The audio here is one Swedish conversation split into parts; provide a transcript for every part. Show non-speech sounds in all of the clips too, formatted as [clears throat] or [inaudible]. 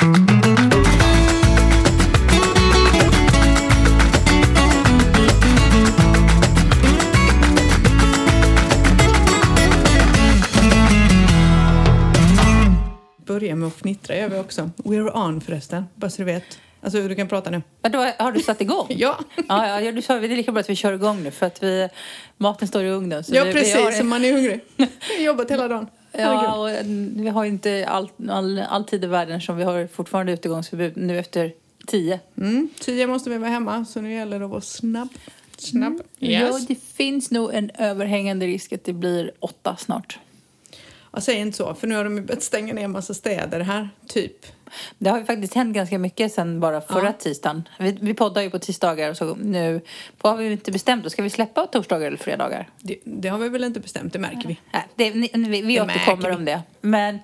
Börja med att fnittra gör vi också. We're on förresten, bara så du vet. Alltså du kan prata nu. Vadå, har du satt igång? [laughs] Ja. Ja, ja, du sa det är lika bra att vi kör igång nu för att vi, maten står i ugnen. Ja vi, precis, vi har, så man är hungrig. [laughs] Jag har jobbat hela dagen. Ja, och mm, vi har ju inte all, all, all tid i världen som vi har fortfarande utegångsförbud nu efter tio. Mm. Tio måste vi vara hemma, så nu gäller det att vara snabb. Snabb. Ja, det finns nog en överhängande risk att det blir åtta snart. Jag säger inte så, för nu har de ju börjat stänga ner en massa städer här, typ. Det har ju faktiskt hänt ganska mycket sen bara förra Ja. tisdagen. Vi, vi poddar ju på tisdagar och så nu vad har vi inte bestämt oss. Ska vi släppa torsdagar eller fredagar? Det, det har vi väl inte bestämt, det märker vi. Nej, det, ni, vi vi Det återkommer om det. Men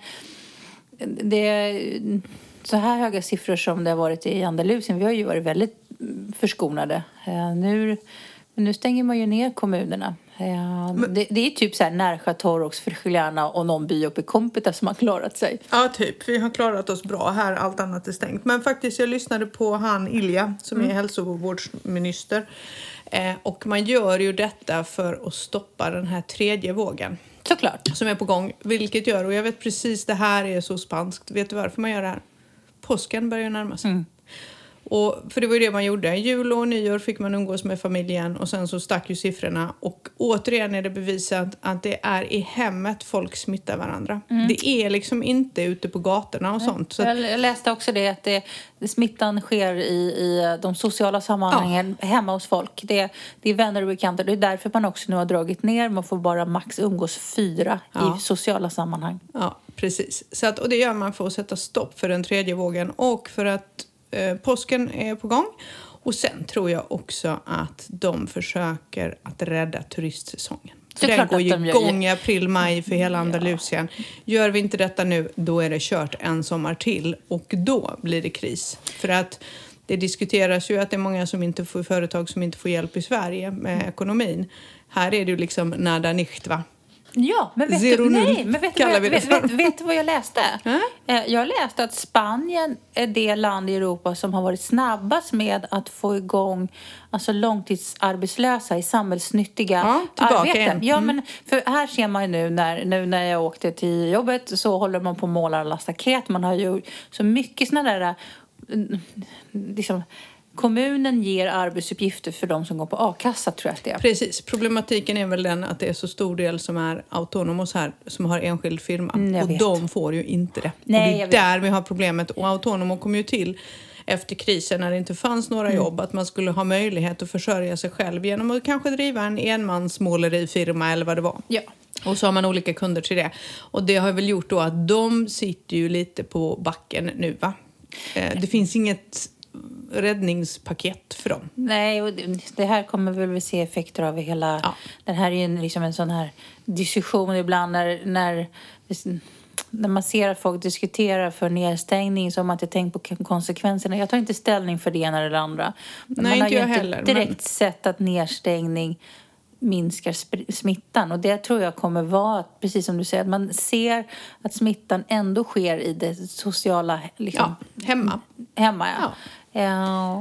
det är så här höga siffror som det har varit i Andalusien. Vi har ju varit väldigt förskonade. Eh, Nu, nu stänger man ju ner kommunerna. Eh, det, det är typ så här Närsjö, Torox, Frigiliana och någon by uppe i Kompita som har klarat sig. Ja, typ. Vi har klarat oss bra här, allt annat är stängt. Men faktiskt, jag lyssnade på han Ilja som är hälsovårdsminister. Eh, och man gör ju detta för att stoppa den här tredje vågen Såklart. som är på gång. Vilket gör, och jag vet precis det här är så spanskt. Vet du varför man gör det här? Påsken börjar närma sig. Och, för det var ju det man gjorde. Jul och nyår fick man umgås med familjen och sen så stack ju siffrorna. Och återigen är det bevisat att det är i hemmet folk smittar varandra. Det är liksom inte ute på gatorna och sånt. Så att, Jag läste också det att det, smittan sker i, i de sociala sammanhangen hemma hos folk. Det, det är vänner och bekanta. Det är därför man också nu har dragit ner. Man får bara max umgås fyra Ja. i sociala sammanhang. Ja, precis. Så att, och det gör man för att sätta stopp för den tredje vågen och för att eh, påsken är på gång. Och sen tror jag också att de försöker att rädda turistsäsongen. För den går ju de igång i april, maj för hela Andalusien. Gör vi inte detta nu, då är det kört en sommar till och då blir det kris. För att det diskuteras ju att det är många som inte får, företag som inte får hjälp i Sverige med ekonomin. Här är det ju liksom nada nicht va? Ja, men vet Zero du, nej, men vet, du, kallar vi det vet, vet, vet du vad jag läste? Eh, Jag läste att Spanien är det land i Europa som har varit snabbast med att få igång alltså långtidsarbetslösa i samhällsnyttiga Ja, tillbaka arbeten. igen. Ja, Mm. men för här ser man ju nu när, nu när jag åkte till jobbet så håller man på och målar alla staket. Man har ju så mycket sådana där eh, liksom, Kommunen ger arbetsuppgifter för de som går på a-kassa tror jag att det är. Precis. Problematiken är väl den att det är så stor del som är autonomos här, som har enskild firma. Mm, och vet. de får ju inte det. Nej, och det är där vi har problemet. Och autonomo kom ju till efter krisen när det inte fanns några Mm. jobb. Att man skulle ha möjlighet att försörja sig själv genom att kanske driva en enmansmålerifirma eller vad det var. Ja. Och så har man olika kunder till det. Och det har väl gjort då att de sitter ju lite på backen nu va? Eh, Det finns inget räddningspaket för dem. Nej, och det- här kommer vi väl se effekter av i hela... Ja. Den här är ju en- liksom en sån här diskussion ibland när, när, när man ser att folk diskuterar för nedstängning så har man inte tänkt på konsekvenserna. Jag tar inte ställning för det ena eller det andra. Men Nej, man har inte ju jag inte heller, direkt men- sett att nedstängning minskar smittan. Och det tror jag kommer vara, att, precis som du säger, att man ser att smittan ändå sker i det sociala liksom, Ja, hemma. hemma. Ja. Ja,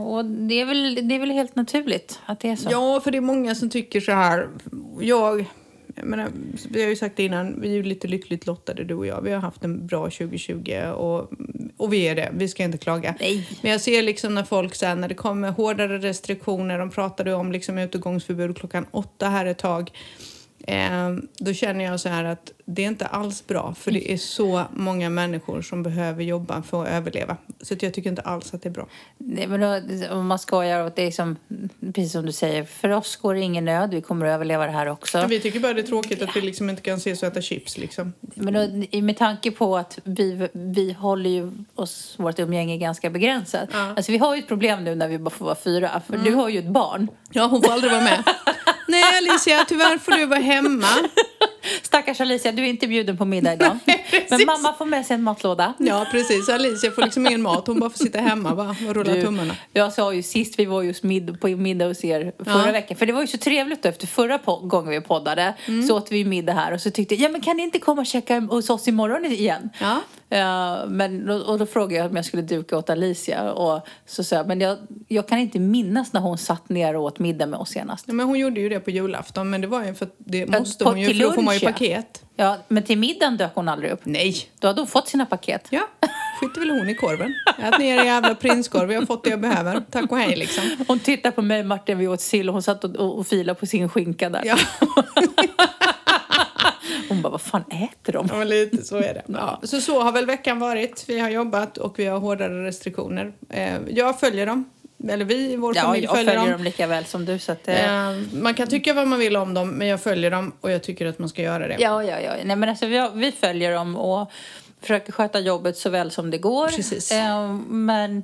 och det är, väl, det är väl helt naturligt att det är så. Ja, för det är många som tycker så här. Jag, jag menar, vi har ju sagt det innan, vi är ju lite lyckligt lottade du och jag. Vi har haft en bra 2020 och, och vi är det. Vi ska inte klaga. Nej. Men jag ser liksom när folk sen när det kommer hårdare restriktioner, de pratade om liksom utegångsförbud klockan åtta här ett tag. Eh, då känner jag så här att det är inte alls bra för det är så många människor som behöver jobba för att överleva. Så jag tycker inte alls att det är bra. Nej, men då, om man skojar, och det är som, precis som du säger, för oss går det ingen nöd. Vi kommer att överleva det här också. Vi tycker bara det är tråkigt att vi liksom inte kan ses och äta chips liksom. Men då, med tanke på att vi, vi håller ju oss, vårt umgänge ganska begränsat. Ja. Alltså vi har ju ett problem nu när vi bara får vara fyra. För du har ju ett barn. Ja, hon får aldrig vara med. [laughs] Nej, Alicia, tyvärr får du vara hemma. Stackars Alicia, du är inte bjuden på middag idag. [laughs] Men mamma får med sig en matlåda. Ja, precis. Alicia får liksom ingen mat. Hon bara får sitta hemma va? och rulla Du, tummarna. Jag sa ju sist vi var just mid, på middag hos er förra Ja. veckan. För det var ju så trevligt då efter förra gången vi poddade. Mm. Så åt vi middag här och så tyckte jag, ja men kan ni inte komma och käka hos oss imorgon igen? Ja. Eh, men, och då frågade jag om jag skulle duka åt Alicia. Och så sa jag, men jag, jag kan inte minnas när hon satt ner och åt middag med oss senast. Men hon gjorde ju det på julafton, men det var ju för att det måste på- hon ju, för då får man ju paket. Ja, men till middagen dök hon aldrig upp. Nej! Då hade hon fått sina paket. Ja, skiter väl hon i korven. Jag äter ner jävla prinskorv, jag har fått det jag behöver. Tack och hej liksom. Hon tittade på mig och Martin, vi åt sill och hon satt och, och, och filade på sin skinka där. Ja, [laughs] bara, vad fan äter de? ja lite så är det. [laughs] Ja, så så har väl veckan varit. Vi har jobbat och vi har hårdare restriktioner. Eh, jag följer dem. Eller vi i vår Ja, familj jag följer, följer dem. dem lika väl som du så att det... Eh, man kan tycka vad man vill om dem, men jag följer dem och jag tycker att man ska göra det. Ja, ja, ja. Nej, men alltså, vi, vi följer dem och försöker sköta jobbet så väl som det går. Precis. Eh, men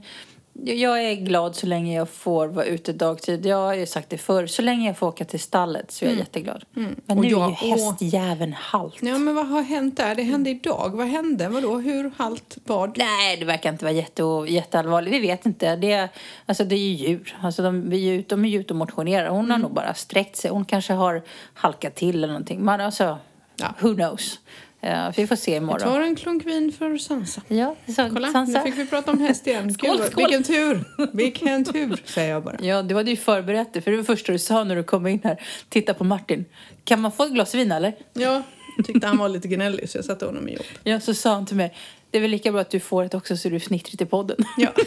jag är glad så länge jag får vara ute dagtid. Jag har ju sagt det förr. Så länge jag får åka till stallet så är jag jätteglad. Men Och nu jag- är ju hästjäveln halt. Ja, men vad har hänt där? Det hände idag. Vad hände? Vadå? Hur? Halt? Vad? Nej, det verkar inte vara jätte, jätteallvarligt. Vi vet inte. Det är, alltså, det är ju djur. Alltså, de, är ju de är ju ute och motionerar. Hon Mm. har nog bara sträckt sig. Hon kanske har halkat till eller någonting. Men alltså, Ja. who knows? Uh, vi får se Jag imorgon. tar en klunk vin för Sansa. Ja, så, Kolla, Sansa. nu fick vi prata om häst igen. [laughs] Skål, Gud, skål. Vilken tur! Vilken tur, säger jag bara. Ja, du hade ju förberett det. För det var det första du sa när du kom in här. Titta på Martin. Kan man få ett glas vin eller? Ja, tyckte han var lite gnällig så jag satte honom i jobb. Ja, så sa han till mig. Det är väl lika bra att du får ett också så du är fnittrig i podden. Ja. [laughs]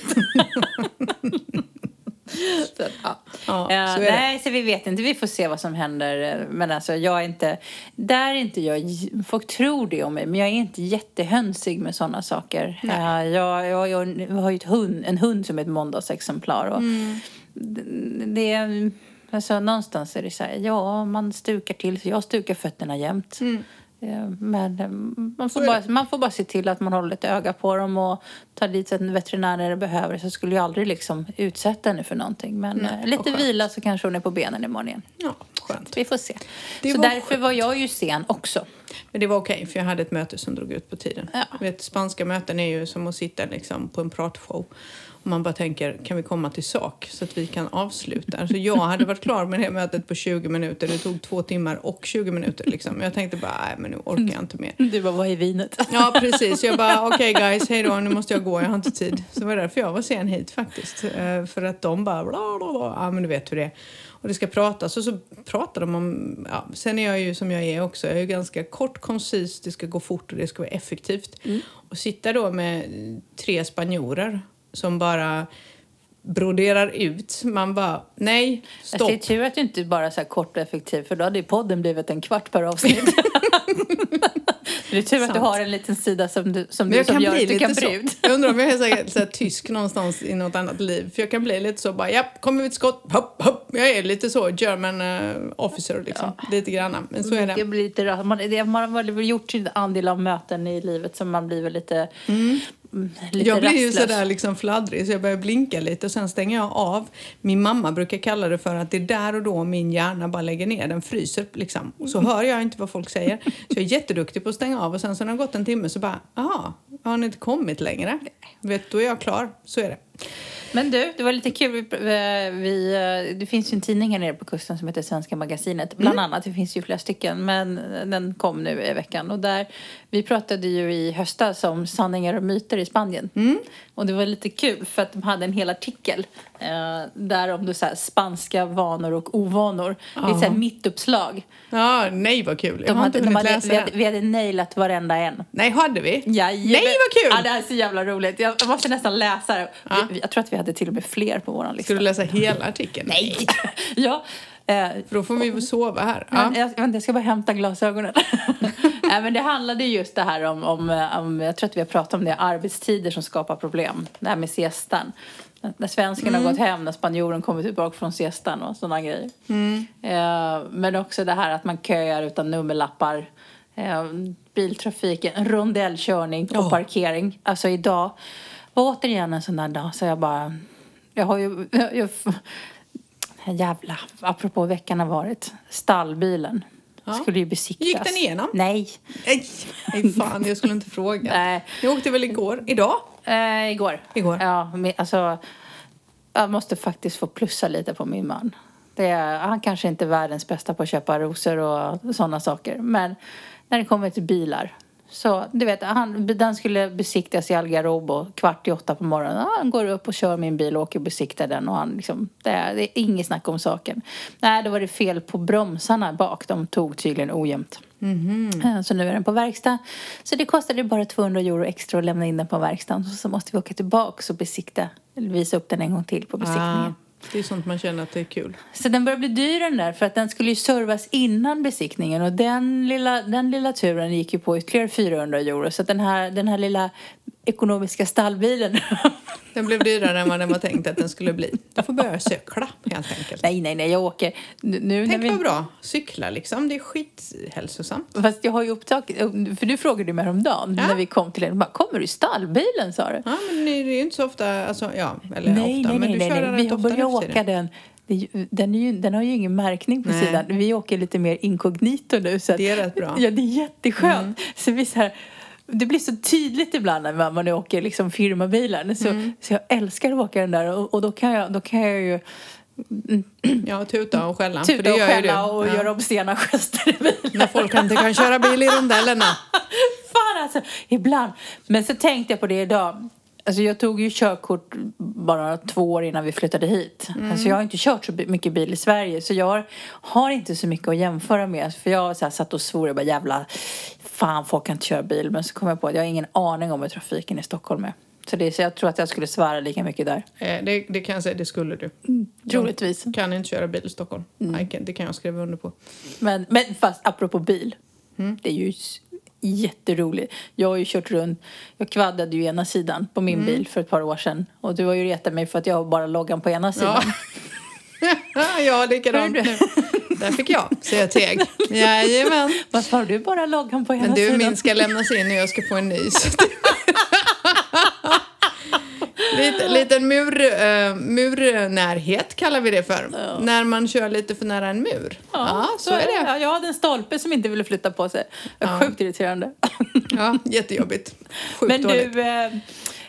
Att, ja. Ja, Eh, så nej, så vi vet inte. Vi får se vad som händer. Men alltså, jag är inte... Där är inte jag... Folk tror det om mig, men jag är inte jättehönsig med sådana saker. Eh, jag, jag, jag har ju hund, en hund som är ett måndagsexemplar. Och Mm. det, det är... Alltså, någonstans är det så här, ja, man stukar till. Så jag stukar fötterna jämt. Eh, Men eh, man Mm. Så får, bara, man får bara se till att man håller ett öga på dem och tar dit en veterinär när det behöver. Så skulle jag aldrig liksom utsätta henne för någonting. Men Nej, eh, lite skönt. vila så kanske hon är på benen imorgon igen. ja, skönt. Vi får se. Det så var därför skönt. var jag ju sen också. Men det var okej, för jag hade ett möte som drog ut på tiden. Ja. Vet, spanska möten är ju som att sitta liksom på en pratshow. Och man bara tänker, kan vi komma till sak så att vi kan avsluta? Alltså jag hade varit klar med det mötet på 20 minuter. Det tog två timmar och 20 minuter. Liksom. Jag tänkte bara, nej men nu orkar jag inte mer. Du bara, vad är vinet? Ja, precis. Jag bara, okej guys, hej då, nu måste jag gå, jag har inte tid. Så det var därför jag var sen hit faktiskt. Eh, För att de bara, bla bla bla, ja men du vet hur det är. Och det ska pratas och så pratar de om, ja, sen är jag ju som jag är också, jag är ju ganska kort, koncis, det ska gå fort och det ska vara effektivt. Och sitta då med tre spanjorer som bara broderar ut, man bara, nej, Alltså, stopp. det är tur att du inte bara är så här kort och effektiv för då hade ju podden blivit en kvart per avsnitt. [laughs] det är tur att du Sant. har en liten sida som, du, som, du, jag som gör att du kan bre ut. Jag undrar om jag är så här, [laughs] så här, tysk någonstans i något annat liv. För jag kan bli lite så bara, ja, kommer vi till skott, hopp, hopp. Jag är lite så, German eh, officer liksom. Lite granna. Men så är Det blir lite, man, det, man har väl gjort sin andel av möten i livet som man blir väl lite, mm. Lite Jag blir ju rastlös. sådär liksom fladdrig så jag börjar blinka lite och sen stänger jag av. Min mamma brukar kalla det för att det är där och då min hjärna bara lägger ner, den fryser liksom. Och så hör jag inte vad folk säger. Så jag är jätteduktig på att stänga av och sen så när det har gått en timme så bara, jaha, har ni inte kommit längre? Vet, då är jag klar. Så är det. Men du, det var lite kul. Vi, vi, eh, det finns ju en tidning här nere på kusten som heter Svenska Magasinet. Bland Mm. annat, det finns ju flera stycken. Men den kom nu i veckan. Och där, vi pratade ju i höstas om sanningar och myter i Spanien. Mm. Och det var lite kul för att de hade en hel artikel. Eh, där om du så här, spanska vanor och ovanor. Det är ett mittuppslag. Ja, nej vad kul. Jag De har hade, inte de hunnit hade, läsa vi, hade, vi hade nailat varenda en. Nej, hade vi? Jajamän. Nej, vad kul! Ja, det här är så jävla roligt. Jag jag måste nästan läsa det. Ja. Vi, jag tror att vi hade till och med fler på vår lista. Ska du läsa hela artikeln? Nej! [laughs] ja. Eh, För då får vi väl sova här. men Ja. jag, vänta, jag ska bara hämta glasögonen. [laughs] Nej, men det handlade just det här om, om, om, jag tror att vi har pratat om det, arbetstider som skapar problem. Det här med siestan. När svensken har gått hem, när spanjoren kommer tillbaka från siestan och sådana grejer. Eh, men också det här att man köar utan nummerlappar. Eh, biltrafiken, rondellkörning och Ja. parkering. Alltså idag var återigen en sån där dag så jag bara... Jag har ju... Jag, jag, jävla, apropå veckan har varit. Stallbilen. Ja. Skulle ju besiktas. Gick den igenom? Nej. Nej, nej, fan, jag skulle inte fråga. [laughs] Nej. Jag åkte väl igår? Idag? Eh, igår. Igår. Ja, men, alltså... Jag måste faktiskt få plussa lite på min man. Det är, han kanske inte är världens bästa på att köpa rosor och sådana saker. Men när det kommer till bilar Så du vet, han, den skulle besiktas i Algarrobo och kvart i åtta på morgonen. Han går upp och kör min bil och åker och besiktar den och han liksom, det är, det är inget snack om saken. Nej, då var det fel på bromsarna bak. De tog tydligen ojämnt. Eh, Så nu är den på verkstad. Så det kostade bara 200 euro extra att lämna in den på verkstaden. Så, så måste vi åka tillbaka och besikta, visa upp den en gång till på besiktningen. Ah, det är sånt man känner att det är kul. Så den börjar bli dyr den där för att den skulle ju servas innan besiktningen och den lilla, den lilla turen gick ju på ytterligare 400 euro. Så att den här, den här lilla ekonomiska stallbilen [laughs] Den blev dyrare än vad den var tänkt att den skulle bli. Du får börja cykla helt enkelt. Nej, nej, nej, jag åker nu Tänk vi... vad bra. Cykla liksom. Det är skithälsosamt. Fast jag har ju upptag... För du frågade mig häromdagen Ja. när vi kom till. Bara, Kommer du i stallbilen, sa du? Ja, men det är ju inte så ofta. Alltså, ja, eller nej, ofta. nej, men nej, du nej, kör nej. den Vi har börjat åka den. Den, ju, den har ju ingen märkning på Nej. sidan. Vi åker lite mer inkognito nu. Så att, Det är rätt bra. Mm. Ja, det är jätteskönt. Så vi så här, det blir så tydligt ibland när man, åker liksom firmabilen. Så, Mm. så jag älskar att åka den där och, och då, kan jag, då kan jag ju [clears throat] Ja, tuta och skälla. för tuta det och gör skälla och Ja. göra obscena gester i bilen. När folk inte kan köra bil i rondellerna. [laughs] Fan alltså, ibland. Men så tänkte jag på det idag. Alltså jag tog ju körkort bara två år innan vi flyttade hit. Mm. Alltså jag har inte kört så mycket bil i Sverige. Så jag har, har inte så mycket att jämföra med. För jag så här, satt och svor. Jag bara jävla... Fan, folk kan inte köra bil. Men så kom jag på att jag har ingen aning om hur trafiken i Stockholm är. Så, det, så jag tror att jag skulle svära lika mycket där. Eh, Det, det kan jag säga, det skulle du. Troligtvis. Kan inte köra bil i Stockholm. Mm. Kan- Det kan jag skriva under på. Men, men fast apropå bil. Mm. Det är ju jätteroligt. Jag har ju kört runt. Jag kvaddade ju ena sidan på Mm. min bil för ett par år sedan. Och du har ju retat mig för att jag har bara loggan på ena sidan. [laughs] Ja, ja likadant nu. Där fick jag säga teg. Jajamän. Varför har du bara loggan på ena Men du, sidan? min ska lämnas in och jag ska få en ny. så [laughs] Lite, liten mur, uh, murnärhet kallar vi det för. När man kör lite för nära en mur. Ja, så, är det. Ja, jag hade en stolpe som inte ville flytta på sig. Ja. Sjukt irriterande. Ja, jättejobbigt. Sjukt Men dåligt. du, eh,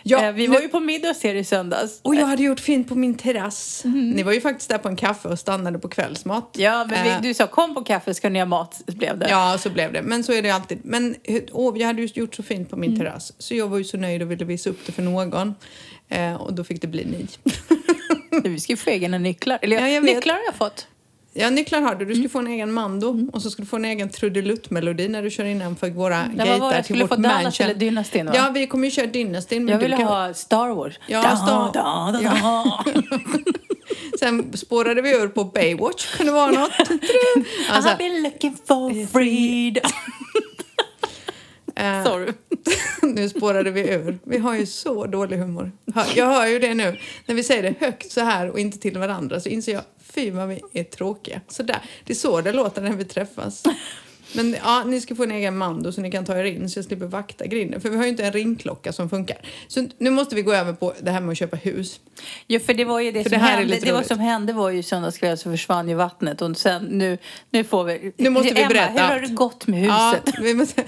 Ja, eh, vi nu- var ju på middag hos er i söndags. Och jag hade gjort fint på min terrass. Mhm. Ni var ju faktiskt där på en kaffe och stannade på kvällsmat. Ja, men Eh, vi, du sa kom på kaffe ska ni ha mat, blev det. Ja, så blev det. Men så är det alltid. Men åh, jag hade ju gjort så fint på min Mm. terrass. Så jag var ju så nöjd och ville visa upp det för någon. Eh, och då fick det bli ni. [laughs] Vi ska ju få egna nycklar. Eller Ja, jag nycklar har jag fått. Ja, nycklar har du. Du ska Mm. få en egen mando och så ska du få en egen trudelutt-melodi när du kör innanför våra Ja, vad var gatar det? till Skulle vårt få Dallas mansion. eller Dynastin, va? Ja, vi kommer ju köra Dynastin. Jag du ville kan- ha Star Wars. Ja, da, Star- da, da, da. [laughs] Sen spårade vi ur på Baywatch. Kunde vara något. [laughs] Alltså, I've been looking for freedom. [laughs] eh, Sorry. nu spårade vi ur. Vi har ju så dålig humor. Jag hör ju det nu. När vi säger det högt så här och inte till varandra så inser jag fy vad vi är tråkiga. Så där. Det är så det låter när vi träffas. Men ja, ni ska få en egen mando så ni kan ta er in så jag slipper vakta grinden. För vi har ju inte en ringklocka som funkar. Så nu måste vi gå över på det här med att köpa hus. Ja, för det var ju det För som det hände. Det var som hände var ju söndagskväll så försvann ju vattnet och sen nu, nu får vi... Nu måste vi Emma, berätta hur har det gått med Ja, huset? vi måste,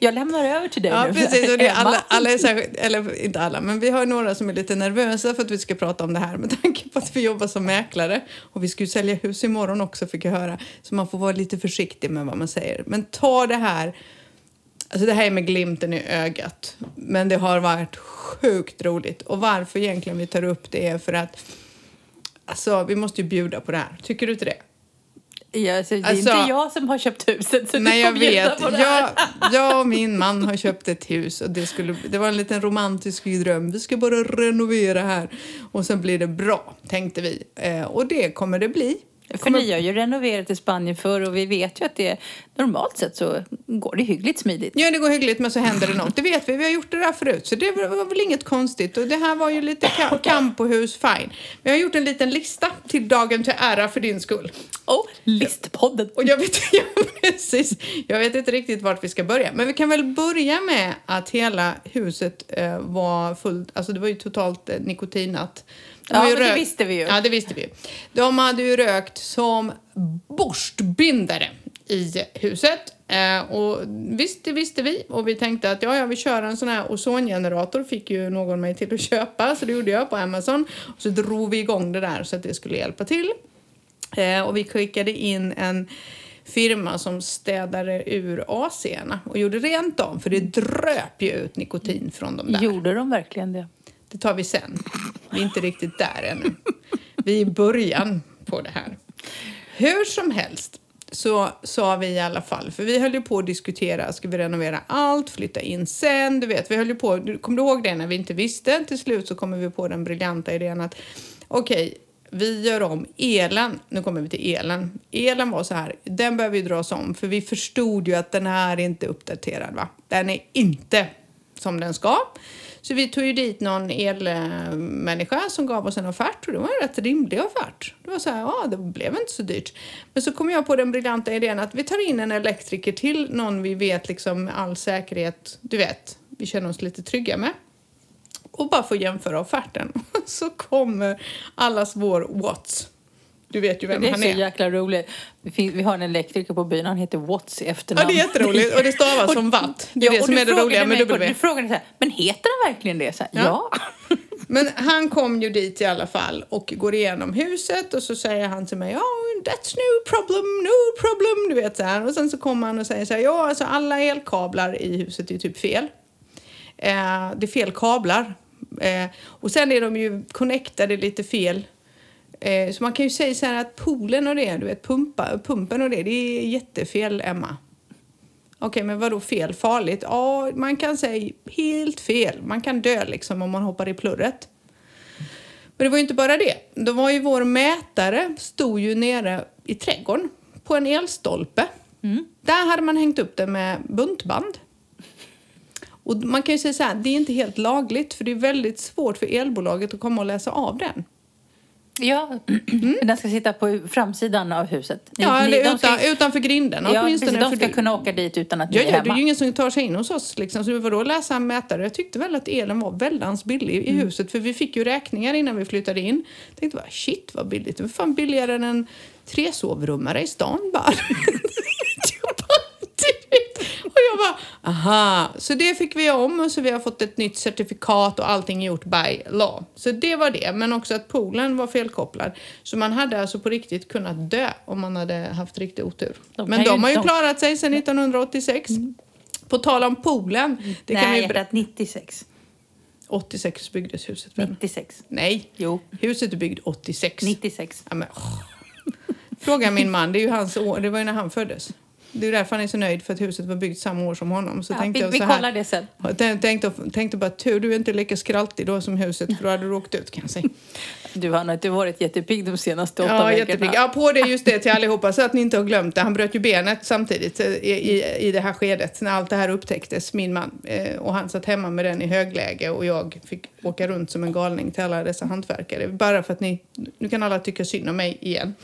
Jag lämnar över till dig Ja, nu. precis. Och det är alla, alla är särskilt, eller inte alla, men vi har några som är lite nervösa för att vi ska prata om det här med tanke på att vi jobbar som mäklare. Och vi ska ju sälja hus imorgon också fick jag höra. Så man får vara lite försiktig med vad man säger. Men ta det här, alltså det här är med glimten i ögat. Men det har varit sjukt roligt. Och varför egentligen vi tar upp det är för att Alltså, vi måste ju bjuda på det här. Tycker du inte det? Ja, alltså, det är Alltså- inte jag som har köpt huset så Nej, du jag får bjuda vet. på det här. Jag, jag och min man har köpt ett hus och det, skulle, det var en liten romantisk dröm. Vi ska bara renovera här och sen blir det bra, tänkte vi. Eh, och det kommer det bli. För ni har ju renoverat i Spanien förr och vi vet ju att det normalt sett så går det hyggligt smidigt. Ja, det går hyggligt men så händer det något. Det vet vi, vi har gjort det där förut. Så det var väl inget konstigt. Och det här var ju lite ka- kamp på hus, fine. Vi har gjort en liten lista till dagen till ära för din skull. Oh, listpodden! Och jag vet, [laughs] ja, precis. jag vet inte riktigt vart vi ska börja. Men vi kan väl börja med att hela huset eh, var fullt, alltså det var ju totalt eh, nikotinat. De Ja, men det rökt- visste vi ju. Ja, det visste vi ju. De hade ju rökt som borstbindare i huset. Eh, och visst, det visste vi. Och vi tänkte att ja, ja, vi kör en sån här ozongenerator. Fick ju någon mig till att köpa, så det gjorde jag på Amazon. Och så drog vi igång det där så att det skulle hjälpa till. Eh, och vi skickade in en firma som städade ur AC'na och gjorde rent dem för det dröp ju ut nikotin från dem där. Gjorde de verkligen det? Det tar vi sen. Vi är inte riktigt där ännu. Vi är i början på det här. Hur som helst så sa vi i alla fall, för vi höll ju på att diskutera, ska vi renovera allt, flytta in sen, du vet, vi höll ju på, kommer du ihåg det när vi inte visste? Till slut så kommer vi på den briljanta idén att okej, okay, vi gör om elen. Nu kommer vi till elen. Elen var så här, den behöver ju dras om för vi förstod ju att den här är inte uppdaterad va. Den är inte som den ska. Så vi tog ju dit någon elmänniska som gav oss en offert och det var en rätt rimlig offert. Det var så här, ja det blev inte så dyrt. Men så kom jag på den briljanta idén att vi tar in en elektriker till, någon vi vet liksom med all säkerhet, du vet, vi känner oss lite trygga med och bara få jämföra offerten. [laughs] Så kommer allas vår Watts. Du vet ju vem han är. Det är så jäkla roligt. Vi har en elektriker på byn, han heter Watts i efternamn. Ja, det är jätteroligt. Och det stavas som watt. Det är ja, det som är det roliga med W. Du frågade så här, men heter han verkligen det? Så här, ja. ja. [laughs] Men han kom ju dit i alla fall och går igenom huset och så säger han till mig, ja, oh, that's no problem, no problem, du vet så här. Och sen så kommer han och säger så här, ja, alltså alla elkablar i huset är typ fel. Eh, det är fel kablar. Eh, och sen är de ju connectade lite fel. Eh, så man kan ju säga så här att poolen och det, du vet pumpa, pumpen och det, det är jättefel, Emma. Okej, okay, men vad då fel? Farligt? Ja, man kan säga helt fel. Man kan dö liksom om man hoppar i plurret. Men det var ju inte bara det. Då var ju vår mätare stod ju nere i trädgården på en elstolpe. Mm. Där hade man hängt upp den med buntband. Och man kan ju säga så här, det är inte helt lagligt för det är väldigt svårt för elbolaget att komma och läsa av den. Ja, mm. den ska sitta på framsidan av huset. ja, eller utan, ska, utanför grinden ja, åtminstone. Precis, de ska kunna åka dit utan att ja, ni är ja, hemma. Det är ju ingen som tar sig in hos oss. Liksom. Så vadå läsa en mätare? Jag tyckte väl att elen var väldigt billig i mm. huset. För vi fick ju räkningar innan vi flyttade in. Jag tänkte bara, shit vad billigt. Det var fan billigare än en tresovrumare i stan bara. [laughs] Och jag bara, aha. Så det fick vi om och så vi har fått ett nytt certifikat och allting gjort by law. Så det var det, men också att poolen var felkopplad. Så man hade alltså på riktigt kunnat dö om man hade haft riktig otur. De men de har ju de... klarat sig sedan 1986. Mm. På tal om poolen. Det Nej, kan vi ber... 96. 86 byggdes huset. 96. Nej, jo. huset är byggt 86. 96. Ja, men, oh. [laughs] Fråga min man, det är ju hans år, det var ju när han föddes. Det är därför han är så nöjd för att huset var byggt samma år som honom. Så ja, tänkte vi, jag så här, vi kollar det sen. Tänkte, tänkte bara tur du är inte lika skraltig då som huset för då hade du åkt ut kan jag säga. [laughs] Du har nog inte varit jättepigg de senaste åtta ja, veckorna. Jättepigg. Ja, på det just det till allihopa så att ni inte har glömt det. Han bröt ju benet samtidigt i, i, i det här skedet när allt det här upptäcktes, min man. Eh, och han satt hemma med den i högläge och jag fick åka runt som en galning till alla dessa hantverkare. Bara för att ni, nu kan alla tycka synd om mig igen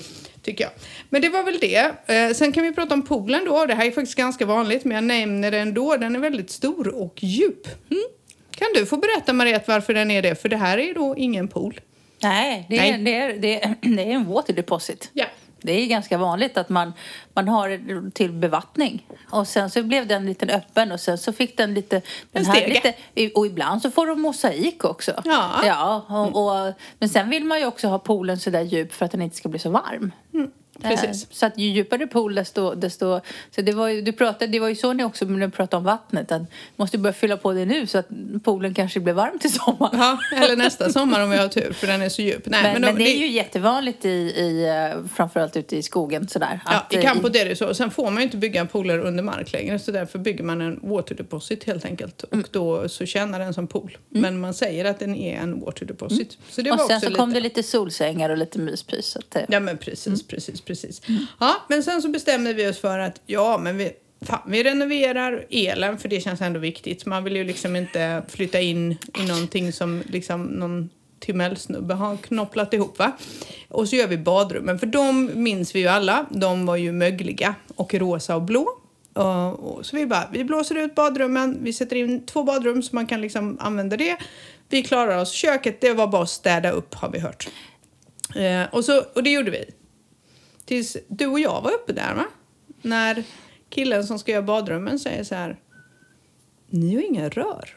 tycker jag. Men det var väl det. Eh, sen kan vi prata om poolen då. Det här är faktiskt ganska vanligt, men jag nämner den ändå. Den är väldigt stor och djup. Mm. Kan du få berätta, Mariette, varför den är det? För det här är då ingen pool. Nej, det är, Nej. Det är, det är, [clears throat] det är en water deposit. Ja. Det är ganska vanligt att man, man har till bevattning. Och sen så blev den lite öppen och sen så fick den lite... Den här lite och ibland så får de mosaik också. Ja. ja och, och, men sen vill man ju också ha poolen så där djup för att den inte ska bli så varm. Mm. Precis. Så att ju djupare pool desto... desto så det var, ju, du pratade, det var ju så ni också när du pratade om vattnet. Att måste börja fylla på det nu så att poolen kanske blir varm till sommar. Ja, eller nästa sommar om vi har tur för den är så djup. Nej, men, men, då, men det, det är ju jättevanligt i, i, eh, framförallt ute i skogen sådär. Ja, i Campot är det så. Sen får man ju inte bygga pooler under mark längre så därför bygger man en water deposit helt enkelt. Och mm. då så tjänar den som pool. Mm. Men man säger att den är en water deposit. Mm. Så det och var sen så lite... kom det lite solsängar och lite myspys. Det... Ja men precis, mm. precis, precis. Ja, men sen så bestämde vi oss för att ja, men vi, fan, vi renoverar elen för det känns ändå viktigt. Man vill ju liksom inte flytta in i någonting som liksom någon Timell-snubbe har knopplat ihop. Va? Och så gör vi badrummen, för de minns vi ju alla. De var ju mögliga och rosa och blå. Och, så vi bara, vi blåser ut badrummen, vi sätter in två badrum så man kan liksom använda det. Vi klarar oss. Köket, det var bara att städa upp har vi hört. Eh, och, så, och det gjorde vi. Tills du och jag var uppe där va? När killen som ska göra badrummen säger så här. Ni har inga rör.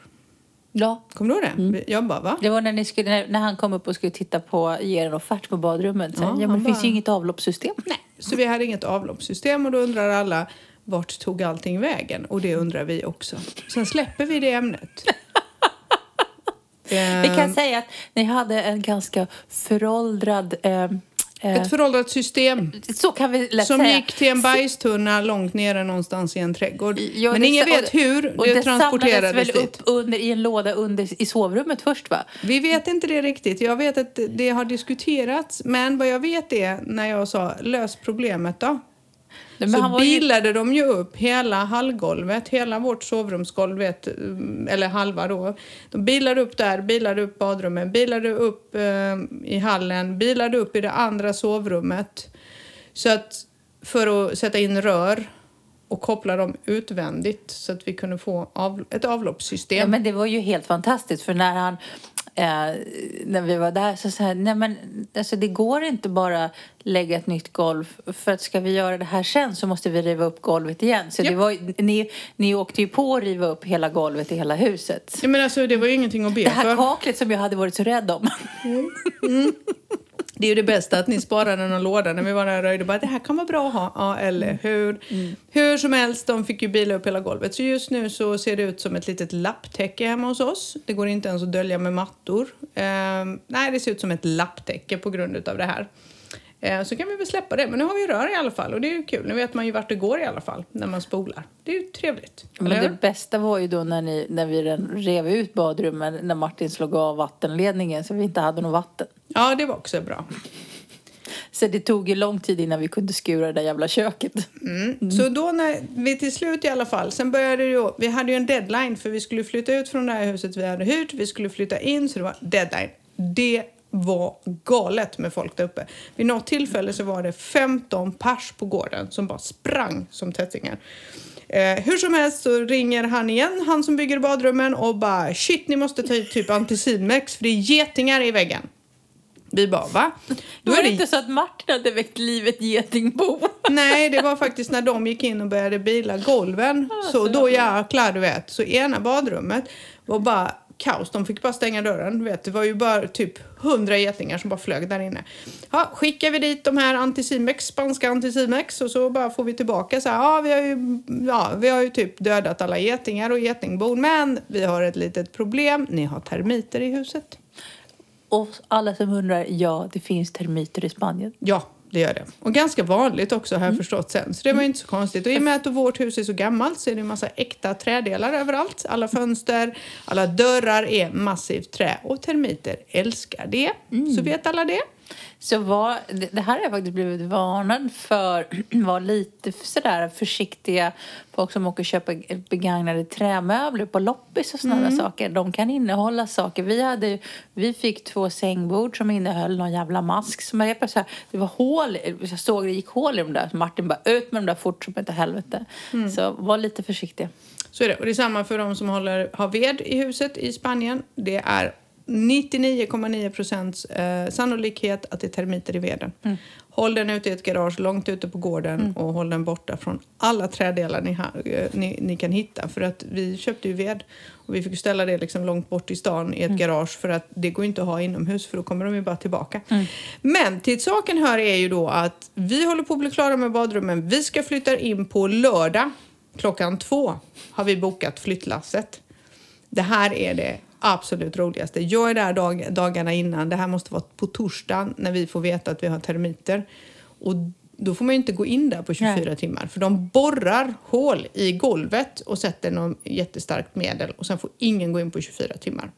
Ja. Kommer du ihåg det? Mm. Jag bara, va? Det var när, ni skulle, när, han kom upp och skulle titta på, ge en offert på badrummet. Så, ja, ja, men det bara... finns ju inget avloppssystem. Nej, Så vi hade inget avloppssystem och då undrar alla vart tog allting vägen? Och det undrar vi också. Sen släpper vi det ämnet. [laughs] Vi kan säga att ni hade en ganska föråldrad eh, Ett föråldrat system så kan vi lätt som säga. gick till en bajstunna långt nere någonstans i en trädgård. Ja, Men det- ingen vet det- hur och det, det samlades transporterades väl dit. upp under, i en låda under, i sovrummet först va? Vi vet inte det riktigt. Jag vet att det har diskuterats. Men vad jag vet är när jag sa lös problemet då. Men så var ju- de ju upp hela hallgolvet, hela vårt sovrumsgolv, vet, eller halva då. De bilade upp där, bilade upp badrummen, bilade upp eh, i hallen, bilade upp i det andra sovrummet. Så att för att sätta in rör och koppla dem utvändigt så att vi kunde få av, ett avloppssystem. Ja, men det var ju helt fantastiskt för när han eh, när vi var där så sa han, nej men alltså det går inte bara lägga ett nytt golv för att ska vi göra det här sen så måste vi riva upp golvet igen. Så Ja. det var, ni, ni åkte ju på att riva upp hela golvet i hela huset. Ja, men alltså, det var ju ingenting att be Det här för. kaklet som jag hade varit så rädd om. Det är ju det bästa att ni sparade någon låda när vi var där och röjde. Bara, det här kan vara bra att ha. Ja, eller hur? Hur som helst, de fick ju bila upp hela golvet. Så just nu så ser det ut som ett litet lapptäcke hemma hos oss. Det går inte ens att dölja med mattor. Ehm, nej, det ser ut som ett lapptäcke på grund av det här. Ehm, så kan vi väl släppa det. Men nu har vi rör i alla fall och det är ju kul. Nu vet man ju vart det går i alla fall när man spolar. Det är ju trevligt. Men eller det bästa var ju då när, ni, när vi rev ut badrummen när Martin slog av vattenledningen så vi inte hade något vatten. Ja, det var också bra. Så det tog ju lång tid innan vi kunde skura det där jävla köket. Så då när vi till slut i alla fall, sen började det ju, vi hade ju en deadline för vi skulle flytta ut från det här huset vi hade hyrt, vi skulle flytta in så det var deadline. Det var galet med folk där uppe. Vid något tillfälle så var det 15 pers på gården som bara sprang som tättingar. Eh, hur som helst så ringer han igen, han som bygger badrummen och bara shit ni måste ta hit typ Anticimex för det är getingar i väggen. Vi bara va? Då var det inte så att Martin hade väckt livet getingbo. [laughs] Nej, det var faktiskt när de gick in och började bila golven. så då jäklar, du vet. Så ena badrummet var bara kaos. De fick bara stänga dörren. Du vet, det var ju bara typ hundra getingar som bara flög där inne. Ja, skickar vi dit de här Anticimex, spanska Anticimex och så bara får vi tillbaka så här. Ja, vi har ju, ja, vi har ju typ dödat alla getingar och getingbon. Men vi har ett litet problem. Ni har termiter i huset. Och alla som undrar, ja, det finns termiter i Spanien. Ja, det gör det. Och ganska vanligt också har jag förstått sen. Så det var ju inte så konstigt. Och i och med att vårt hus är så gammalt så är det en massa äkta trädelar överallt. Alla fönster, alla dörrar är massivt trä. Och termiter älskar det. Så vet alla det. Så var, det här har jag faktiskt blivit varnad för. [clears throat] Var lite sådär försiktiga. Folk som åker och köper begagnade trämöbler på loppis och sådana saker. De kan innehålla saker. Vi, hade, vi fick två sängbord som innehöll någon jävla mask. Som jag så här, det var hål, jag såg det gick hål i dem där. Martin bara ut med dem där fort som inte helvete. Så var lite försiktiga. Så är det. Och det är samma för de som håller, har ved i huset i Spanien. Det är 99,9 procents eh, sannolikhet att det är termiter i veden. Håll den ute i ett garage långt ute på gården och håll den borta från alla trädelar ni, ha, eh, ni, ni kan hitta. För att vi köpte ju ved och vi fick ställa det liksom långt bort i stan i ett garage för att det går inte att ha inomhus för då kommer de ju bara tillbaka. Men till saken hör är ju då att vi håller på att bli klara med badrummen. Vi ska flytta in på lördag klockan två har vi bokat flyttlasset. Det här är det absolut roligaste. Jag är där dag, dagarna innan. Det här måste vara på torsdagen när vi får veta att vi har termiter. Och då får man ju inte gå in där på 24 Nej. timmar. För de borrar hål i golvet och sätter något jättestarkt medel. Och sen får ingen gå in på 24 timmar.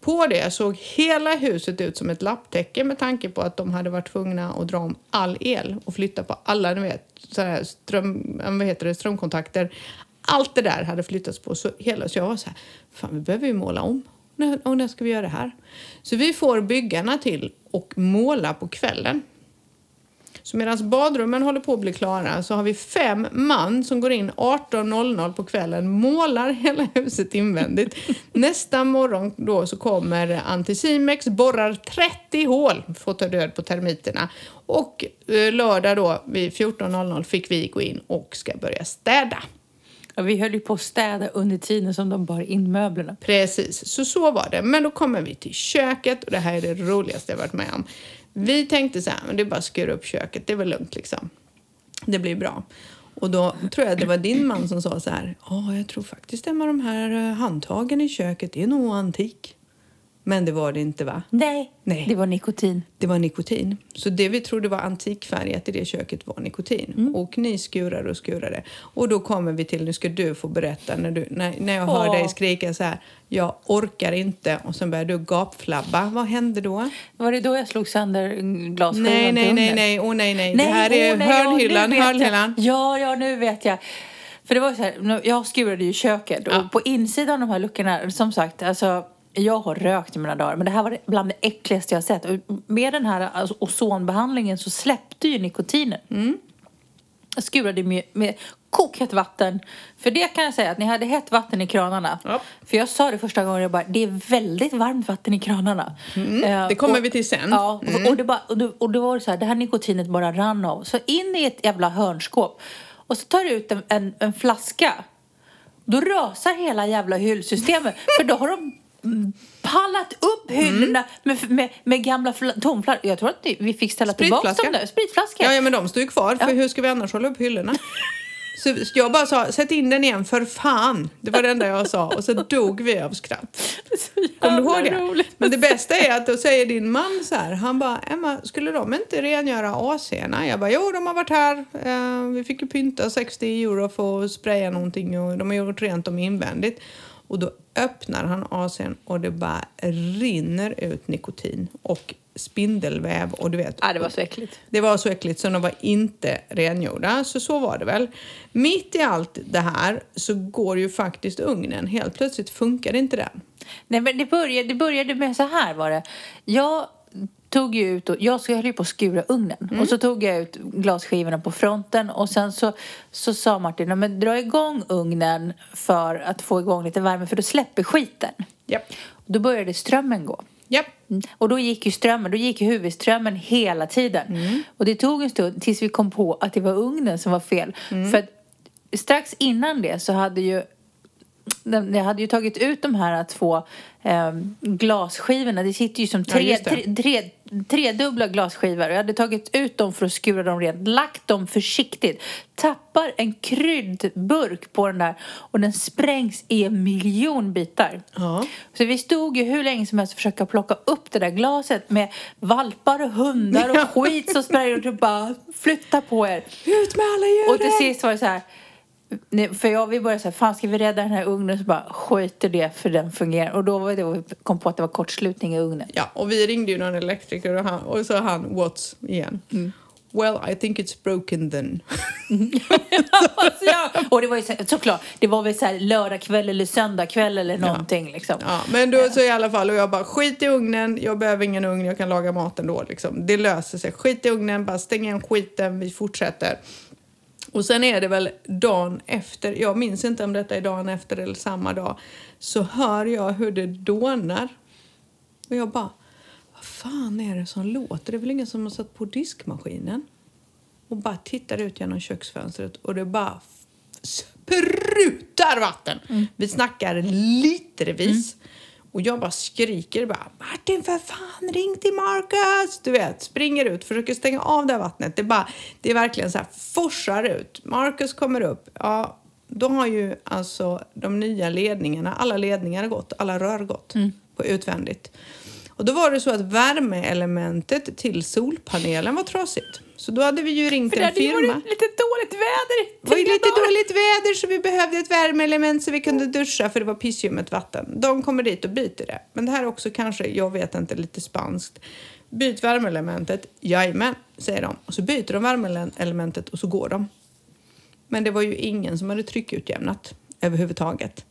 På det såg hela huset ut som ett lapptäcke med tanke på att de hade varit tvungna att dra om all el och flytta på alla ni vet, ström, vad heter det, strömkontakter. Allt det där hade flyttats på. Så, hela, så jag var så här, fan vi behöver ju måla om. När, och när ska vi göra det här? Så vi får byggarna till och måla på kvällen. Så medan badrummen håller på att bli klara så har vi fem man som går in 18.00 på kvällen, målar hela huset invändigt. [laughs] Nästa morgon då så kommer Anticimex, borrar 30 hål för att ta död på termiterna. Och eh, lördag då vid 14.00 fick vi gå in och ska börja städa. Ja, vi höll ju på att städa under tiden som de bar in möblerna. Precis, så så var det. Men då kommer vi till köket och det här är det roligaste jag varit med om. Vi tänkte så här, men det är bara att skura upp köket, det är väl lugnt liksom. Det blir bra. Och då tror jag det var din man som sa så här. Ja, jag tror faktiskt det med de här eh, handtagen i köket det är nog antik. Men det var det inte va? Nej, Nej. det var nikotin. Det var nikotin. Så det vi trodde var antikfärgat i det köket var nikotin. Mm. Och ni skurade och skurade. Och då kommer vi till, nu ska du få berätta, när, du, när, när jag hör Åh. dig skrika så här, jag orkar inte, och sen börjar du gapflabba. Vad hände då? Var det då jag slog sönder glasskivan Nej, nej, nej, nej, åh nej, nej. Nej, det här är åh, nej, hörnhyllan, vet hörnhyllan. Ja, ja, nu vet jag. För det var så här, jag skurade ju köket Ja. och på insidan av de här luckorna, som sagt, alltså jag har rökt i mina dagar, men det här var bland det äckligaste jag har sett. Med den här alltså, ozonbehandlingen så släppte ju nikotinen. Mm. Jag skurade med, med kokhett vatten. För det kan jag säga att ni hade hett vatten i kranarna. Ja. För jag sa det första gången, jag bara, det är väldigt varmt vatten i kranarna. Eh, Mm. det kommer och- vi till sen. Ja, och- och, det bara, och, då, och då var det så här, det här nikotinet bara rann av. Så in i ett jävla hörnskåp. Och så tar du ut en, en, en flaska. Då rasar hela jävla hyllsystemet. för då har de mm, pallat upp hyllorna med, med, med gamla fla- tomflaskor. Jag tror att vi fick ställa tillbaka Spritflaska. dem där. Spritflaskor. Ja, ja, men de står ju kvar, för hur ska vi annars hålla upp hyllorna? Så jag bara sa, sätt in den igen för fan. Det var det enda jag sa och så dog vi av skratt. [laughs] Kommer du ihåg det? roligt. Men det bästa är att då säger din man så här, han bara, Emma, skulle de inte rengöra AC'na? Jag bara, jo de har varit här, eh, vi fick ju pynta 60 euro för att spraya någonting och de har gjort rent dem invändigt. Och då öppnar han AC'n och det bara rinner ut nikotin och spindelväv och du vet. Ja, det var så äckligt. Det var så äckligt så de var inte rengjorda. Så så var det väl. Mitt i allt det här så går ju faktiskt ugnen. Helt plötsligt funkar inte den. Nej, men det började, det började med så här var det. Jag tog ju ut och jag höll ju på att skura ugnen. Mm. Och så tog jag ut glasskivorna på fronten och sen så, så sa Martin, "Ja, men dra igång ugnen för att få igång lite värme för då släpper skiten. Och då började strömmen gå. Japp. Mm. Och då gick ju strömmen, då gick huvudströmmen hela tiden. Mm. Och det tog en stund tills vi kom på att det var ugnen som var fel. Mm. För strax innan det så hade ju jag hade ju tagit ut de här två eh, glasskivorna. Det sitter ju som Ja, tre, det. tre, tre, tredubbla glasskivor. Jag hade tagit ut dem för att skura dem rent. Lagt dem försiktigt. Tappar en kryddburk på den där och den sprängs i en miljon bitar. Ja. Så vi stod ju hur länge som helst och försöka plocka upp det där glaset med valpar och hundar och skit som sprang runt och bara flytta på er. Ut med alla djuren! Och till sist var det så här. För jag, vi började så här, fan ska vi rädda den här ugnen? Så bara skit i det för den fungerar. Och då var det vi kom på att det var kortslutning i ugnen. Ja, och vi ringde ju någon elektriker och, han, och så han what's igen. Well, I think it's broken then. Ja. [laughs] Och det var ju så, såklart, det var väl så här lördag kväll eller söndag kväll eller någonting liksom. Ja, men då så i alla fall, och jag bara skit i ugnen, jag behöver ingen ugn, jag kan laga maten då liksom. Det löser sig. Skit i ugnen, bara stäng igen skiten, vi fortsätter. Och sen är det väl dagen efter, jag minns inte om detta är dagen efter eller samma dag, så hör jag hur det dånar. Och jag bara, vad fan är det som låter? Det är väl ingen som har satt på diskmaskinen? Och bara tittar ut genom köksfönstret och det bara sprutar vatten. Vi snackar litervis. Och jag bara skriker bara Martin för fan ring till Marcus! Du vet, springer ut, försöker stänga av det här vattnet. Det, är bara, det är verkligen så här forsar ut. Marcus kommer upp. Ja, då har ju alltså de nya ledningarna, alla ledningar gått, alla rör gått på utvändigt. Och då var det så att värmeelementet till solpanelen var trasigt. Så då hade vi ju ringt För det en hade ju firma. varit lite dåligt väder Det var ju lite dagar. dåligt väder så vi behövde ett värmeelement så vi kunde duscha för det var pissljummet vatten. De kommer dit och byter det. Men det här är också kanske, jag vet inte, lite spanskt. Byt värmeelementet. Jajamän, säger de. Och så byter de värmeelementet och så går de. Men det var ju ingen som hade tryckutjämnat överhuvudtaget.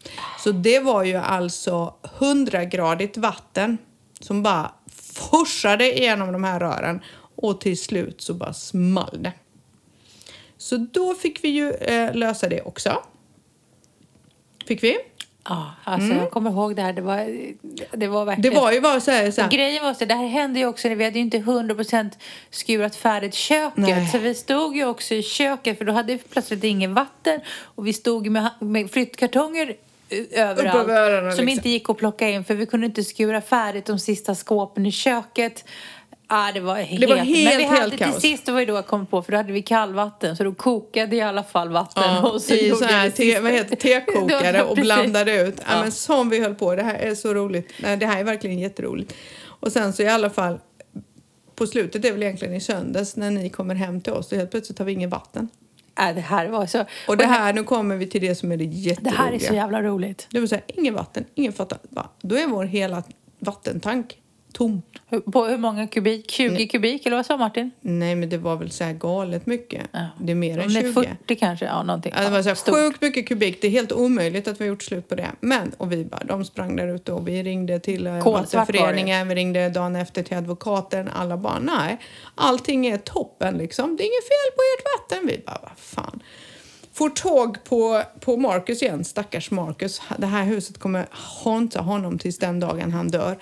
Så det var ju alltså 100-gradigt vatten som bara forsade igenom de här rören och till slut så bara small det. Så då fick vi ju eh, lösa det också. Fick vi? Ja, alltså jag kommer ihåg det här. Det var, det var Det verkligen... var ju bara så här, så här Grejen var så det här hände ju också när vi hade ju inte 100% skurat färdigt köket. Nej. Så vi stod ju också i köket för då hade vi plötsligt ingen vatten. Och vi stod med, med flyttkartonger eh, överallt. över öronen, som liksom. inte gick att plocka in för vi kunde inte skura färdigt de sista skåpen i köket. Ja, det var helt, Det var helt, Men vi hade helt till kaos. sist, det var ju då jag kom på, för då hade vi kallvatten, så då kokade i alla fall vatten. Ja, och så I så här te, vad heter, tekokare [laughs] och blandade ut. Ja. Ja. men som vi höll på. Det här är så roligt. Nej, det här är verkligen jätteroligt. Och sen så i alla fall på slutet är väl egentligen i söndags när ni kommer hem till oss och helt plötsligt har vi inget vatten. Det här var så... Och det här, nu kommer vi till det som är det det jätteroliga. här är så jävla roligt. Det vill säga, ingen vatten, ingen fattar. Va? Då är vår hela vattentank tom. På hur många kubik? 20 kubik, eller vad sa Martin? Nej, men det var väl så här galet mycket. Ja. Det är mer än Om det 20. är 40 kanske, ja någonting. Ja, det var så här stort. sjukt mycket kubik. Det är helt omöjligt att vi har gjort slut på det. Men, och vi bara, de sprang där ute och vi ringde till eh, vattenföreningen, vi ringde dagen efter till advokaten. Alla bara, nej, allting är toppen liksom. Det är inget fel på ert vatten. Vi bara, vad fan. Får tag på, på Marcus igen, stackars Marcus. Det här huset kommer hanta honom tills den dagen han dör.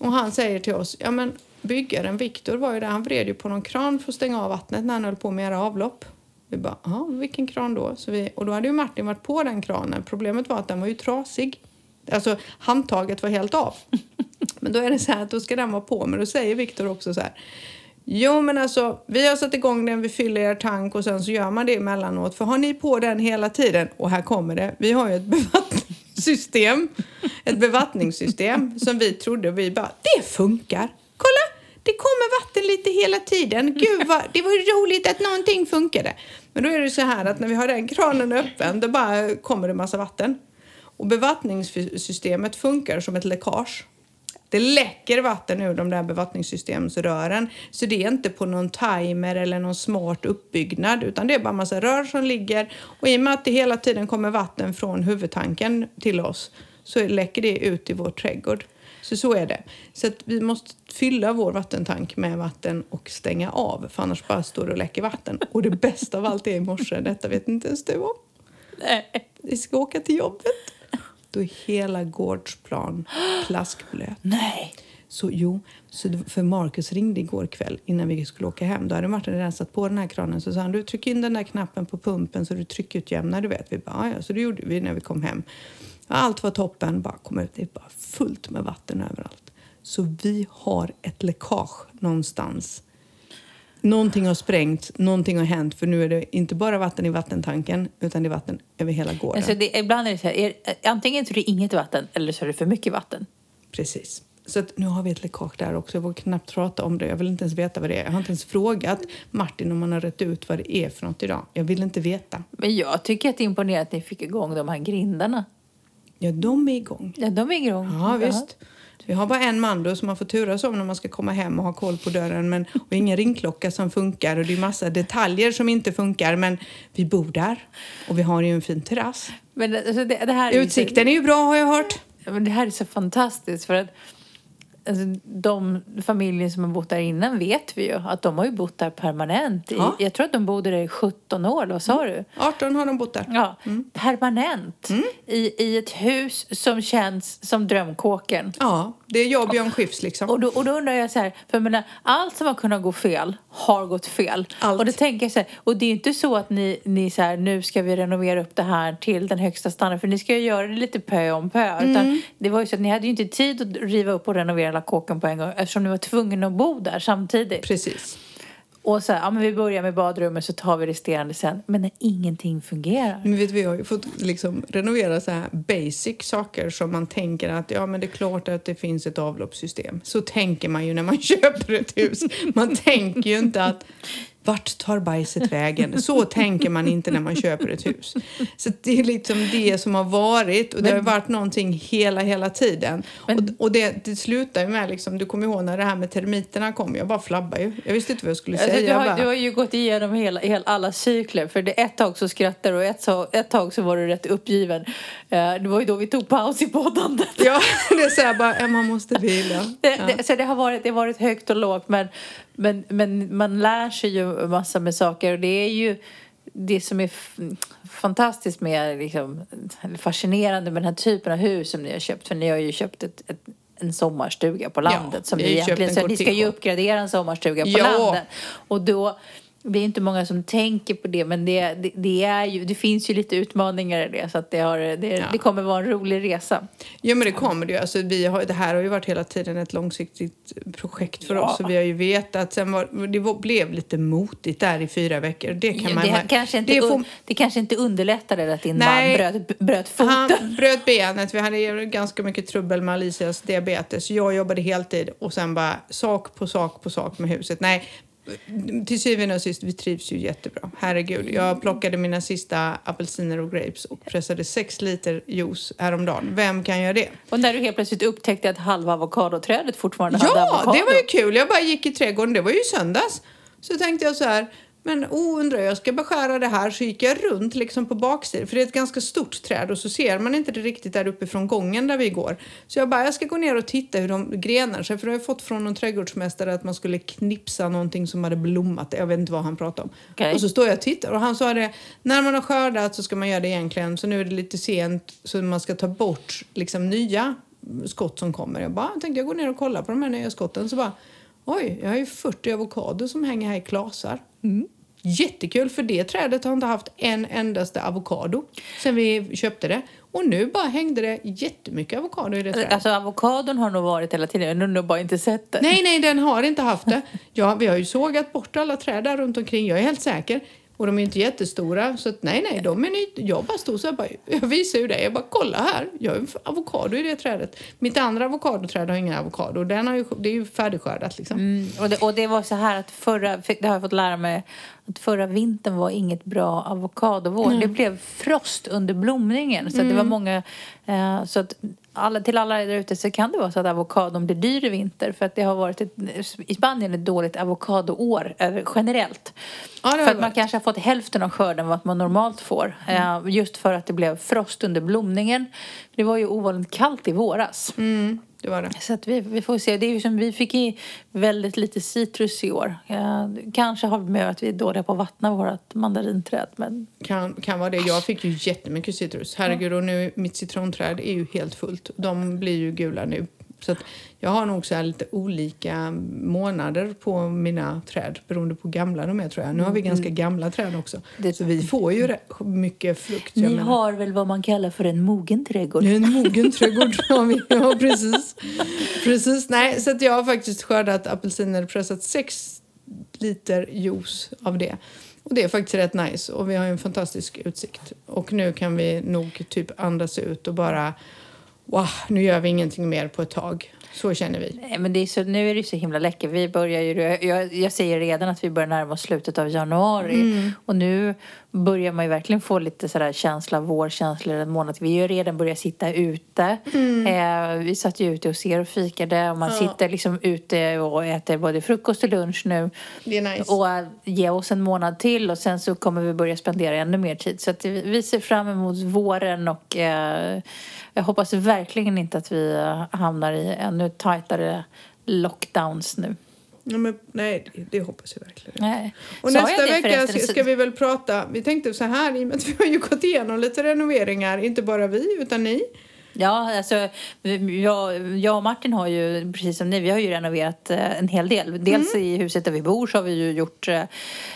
Och han säger till oss, ja men byggaren Viktor var ju där, han vred ju på någon kran för att stänga av vattnet när han höll på med era avlopp. Vi bara, ja vilken kran då? Så vi, och då hade ju Martin varit på den kranen. Problemet var att den var ju trasig. Alltså handtaget var helt av. [laughs] Men då är det så här att då ska den vara på. Men då säger Viktor också så här. Jo men alltså, vi har satt igång den, vi fyller er tank och sen så gör man det emellanåt. För har ni på den hela tiden, och här kommer det, vi har ju ett [laughs] bevattningssystem, ett bevattningssystem som vi trodde, vi bara, det funkar. Kolla, det kommer vatten lite hela tiden. Gud vad, det var roligt att någonting funkade. Men då är det så här att när vi har den kranen öppen, då bara kommer det massa vatten. Och bevattningssystemet funkar som ett läckage. Det läcker vatten ur de där bevattningssystemsrören. Så det är inte på någon timer eller någon smart uppbyggnad utan det är bara massa rör som ligger. Och i och med att det hela tiden kommer vatten från huvudtanken till oss så läcker det ut i vår trädgård. Så så är det. Så att vi måste fylla vår vattentank med vatten och stänga av för annars bara står det och läcker vatten. Och det bästa av allt är i morse, detta vet inte ens du om. Nej. Vi ska åka till jobbet. Då är hela gårdsplan plaskblöt. Nej. Så jo, så för Marcus ringde igår kväll innan vi skulle åka hem. Då hade Martin redan satt på den här kranen. Så sa han, du tryck in den där knappen på pumpen så du tryckutjämnar, du vet. Vi bara, "Ja, ja, så det gjorde vi när vi kom hem. Allt var toppen, bara kom ut. Det är bara fullt med vatten överallt. Så vi har ett läckage någonstans. Någonting har sprängt, någonting har hänt. För nu är det inte bara vatten i vattentanken utan det är vatten över hela gården. Alltså det, ibland är det så här, är, antingen så är det inget vatten eller så är det för mycket vatten. Precis. Så att nu har vi ett läckage där också. Jag vågar knappt prata om det. Jag vill inte ens veta vad det är. Jag har inte ens frågat Martin om han har rätt ut vad det är för något idag. Jag vill inte veta. Men jag tycker att det är imponerande att ni fick igång de här grindarna. Ja, de är igång. Ja, de är igång. Ja, visst. Vi har bara en man då som man får turas om när man ska komma hem och ha koll på dörren. Men, och ingen ringklocka som funkar och det är massa detaljer som inte funkar. Men vi bor där och vi har ju en fin terrass. Men alltså det, det här är Utsikten är ju bra har jag hört. Så, men det här är så fantastiskt för att alltså, de familjer som har bott där innan vet vi ju att de har ju bott där permanent. I, Ja. Jag tror att de bodde där i 17 år, vad sa du? 18 har de bott där. Ja, permanent. I, I ett hus som känns som drömkåken. Ja, det är jag och Björn Skifs liksom. Och då, och då undrar jag så här, för jag menar, allt som har kunnat gå fel har gått fel. Allt. Och då tänker jag så här, och det är inte så att ni, ni så här, nu ska vi renovera upp det här till den högsta standarden, för ni ska ju göra det lite pö om pö. Mm. Utan det var ju så att ni hade ju inte tid att riva upp och renovera hela kåken på en gång eftersom ni var tvungna att bo där samtidigt. Precis. Och så här, ja men vi börjar med badrummet så tar vi resterande sen. Men när ingenting fungerar. Men vet, du, vi har ju fått liksom renovera så här basic saker som man tänker att ja, men det är klart att det finns ett avloppssystem. Så tänker man ju när man [laughs] köper ett hus. Man tänker ju inte att vart tar bajset vägen? Så tänker man inte när man köper ett hus. Så det är liksom det som har varit och det har varit någonting hela, hela tiden. och och det, det slutar ju med liksom, du kommer ihåg när det här med termiterna kom, jag bara flabbade ju. Jag visste inte vad jag skulle Alltså, säga. du, Jag har, bara, du har ju gått igenom hela, hela, alla cykler. För det ett tag så skrattade du och ett, så, ett tag så var du rätt uppgiven. Eh, det var ju då vi tog paus i poddandet. Ja, [laughs] det är så här bara, Emma måste vila. Det, Ja. det, så det har, varit, det har varit högt och lågt men, men, men man lär sig ju massa med saker och det är ju det som är fantastiskt med, liksom, fascinerande med den här typen av hus som ni har köpt. För ni har ju köpt ett, ett, en sommarstuga på landet. som vi ni egentligen, en så ni ska ju uppgradera en sommarstuga på Ja. landet. Och då Det är inte många som tänker på det, men det, det, det är ju, det finns ju lite utmaningar i det. Så att det, har, det, Ja. det kommer vara en rolig resa. Ja men det kommer det ju. Alltså, vi har, det här har ju varit hela tiden ett långsiktigt projekt för Ja. oss. Och vi har ju vetat. Sen var, det var, blev lite motigt där i fyra veckor. Det kan man... det, kanske inte, det får- det kanske inte underlättade att din Nej. man bröt, bröt foten. Han bröt benet. Vi hade ganska mycket trubbel med Alicias diabetes. Jag jobbade heltid och sen bara sak på sak på sak med huset. Nej, till syvende och sist, vi trivs ju jättebra. Herregud, jag plockade mina sista apelsiner och grapes och pressade sex liter juice häromdagen. Vem kan göra det? Och när du helt plötsligt upptäckte att halva avokadoträdet fortfarande hade Ja, avokado. det var ju kul. Jag bara gick i trädgården. Det var ju söndags. Så tänkte jag så här, men oh, undrar jag ska beskära det här. Så gick jag runt liksom på baksidan, för det är ett ganska stort träd och så ser man inte det riktigt där uppe från gången där vi går. Så jag bara, jag ska gå ner och titta hur de grenar sig. För jag har fått från någon trädgårdsmästare att man skulle knipsa någonting som hade blommat. Jag vet inte vad han pratade om. Okej. Och så står jag och tittar och han sa det, när man har skördat så ska man göra det egentligen. Så nu är det lite sent så man ska ta bort liksom nya skott som kommer. Jag bara, tänkte jag gå ner och kolla på de här nya skotten. Så bara, oj, jag har ju 40 avokado som hänger här i klasar. Jättekul, för det trädet har inte haft en endaste avokado sen vi köpte det. Och nu bara hängde det jättemycket avokado i det trädet. Alltså avokadon har nog varit hela tiden, jag har nog bara inte sett det. Nej, nej, den har inte haft det. Ja, vi har ju sågat bort alla träd där runt omkring, jag är helt säker. Och de är inte jättestora, så att, nej, nej, de är ny. Jag bara stod så här, bara, jag visar ju det. Jag bara, kolla här, jag har avokado i det trädet. Mitt andra avokadoträd har ingen avokado, den har ju, det är ju färdigskördat liksom. Mm, och, det, och det var så här att förra, det har jag fått lära mig, att förra vintern var inget bra avokadovår. Det blev frost under blomningen. Så att det var många, eh, så att alla, till alla där ute så kan det vara så att avokadon blir dyr i vinter. För att det har varit ett, i Spanien ett dåligt avokadoår över, generellt. Ja, för att man kanske har fått hälften av skörden vad man normalt får. Eh, just för att det blev frost under blomningen. Det var ju ovanligt kallt i våras. Mm, det var det. Så vi, vi får se. Det är ju som vi fick i väldigt lite citrus i år. Eh, kanske har vi med att vi är dåliga på att vattna vårt mandarinträd. Men Kan, kan vara det. Jag fick ju jättemycket citrus. Herregud, och nu mitt citronträd är ju helt fullt. De blir ju gula nu. Så jag har nog så lite olika månader på mina träd beroende på hur gamla de är tror jag. Nu har vi ganska gamla träd också. Mm. Det- Så vi får ju mycket frukt. ni menar. har väl vad man kallar för en mogen trädgård? En mogen trädgård har vi. Ja, precis. precis. Nej, så att jag har faktiskt skördat apelsiner och pressat sex liter juice av det. Och det är faktiskt rätt nice och vi har en fantastisk utsikt. Och nu kan vi nog typ andas ut och bara wow, nu gör vi ingenting mer på ett tag. Så känner vi. Nej, men det är så, nu är det så himla läckert. Vi börjar ju, jag, jag säger redan att vi börjar närma oss slutet av januari. Mm. Och nu börjar man ju verkligen få lite sådär känsla, vårkänsla en månad. Vi har ju redan börjat sitta ute. Eh, vi satt ju ute och ser och fikade. Och man Mm. Ja. sitter liksom ute och äter både frukost och lunch nu. Det är nice. Och äh, ge oss en månad till och sen så kommer vi börja spendera ännu mer tid. Så att vi- vi ser fram emot våren och eh, jag hoppas verkligen inte att vi eh, hamnar i ännu tajtare lockdowns nu. Ja, men, nej, det, hoppas jag verkligen. Nej. Och Sa nästa vecka ska vi väl prata, vi tänkte så här i och med att vi har ju gått igenom lite renoveringar, inte bara vi utan ni. Ja, alltså jag, jag och Martin har ju, precis som ni, vi har ju renoverat eh, en hel del. Dels i huset där vi bor så har vi ju gjort eh,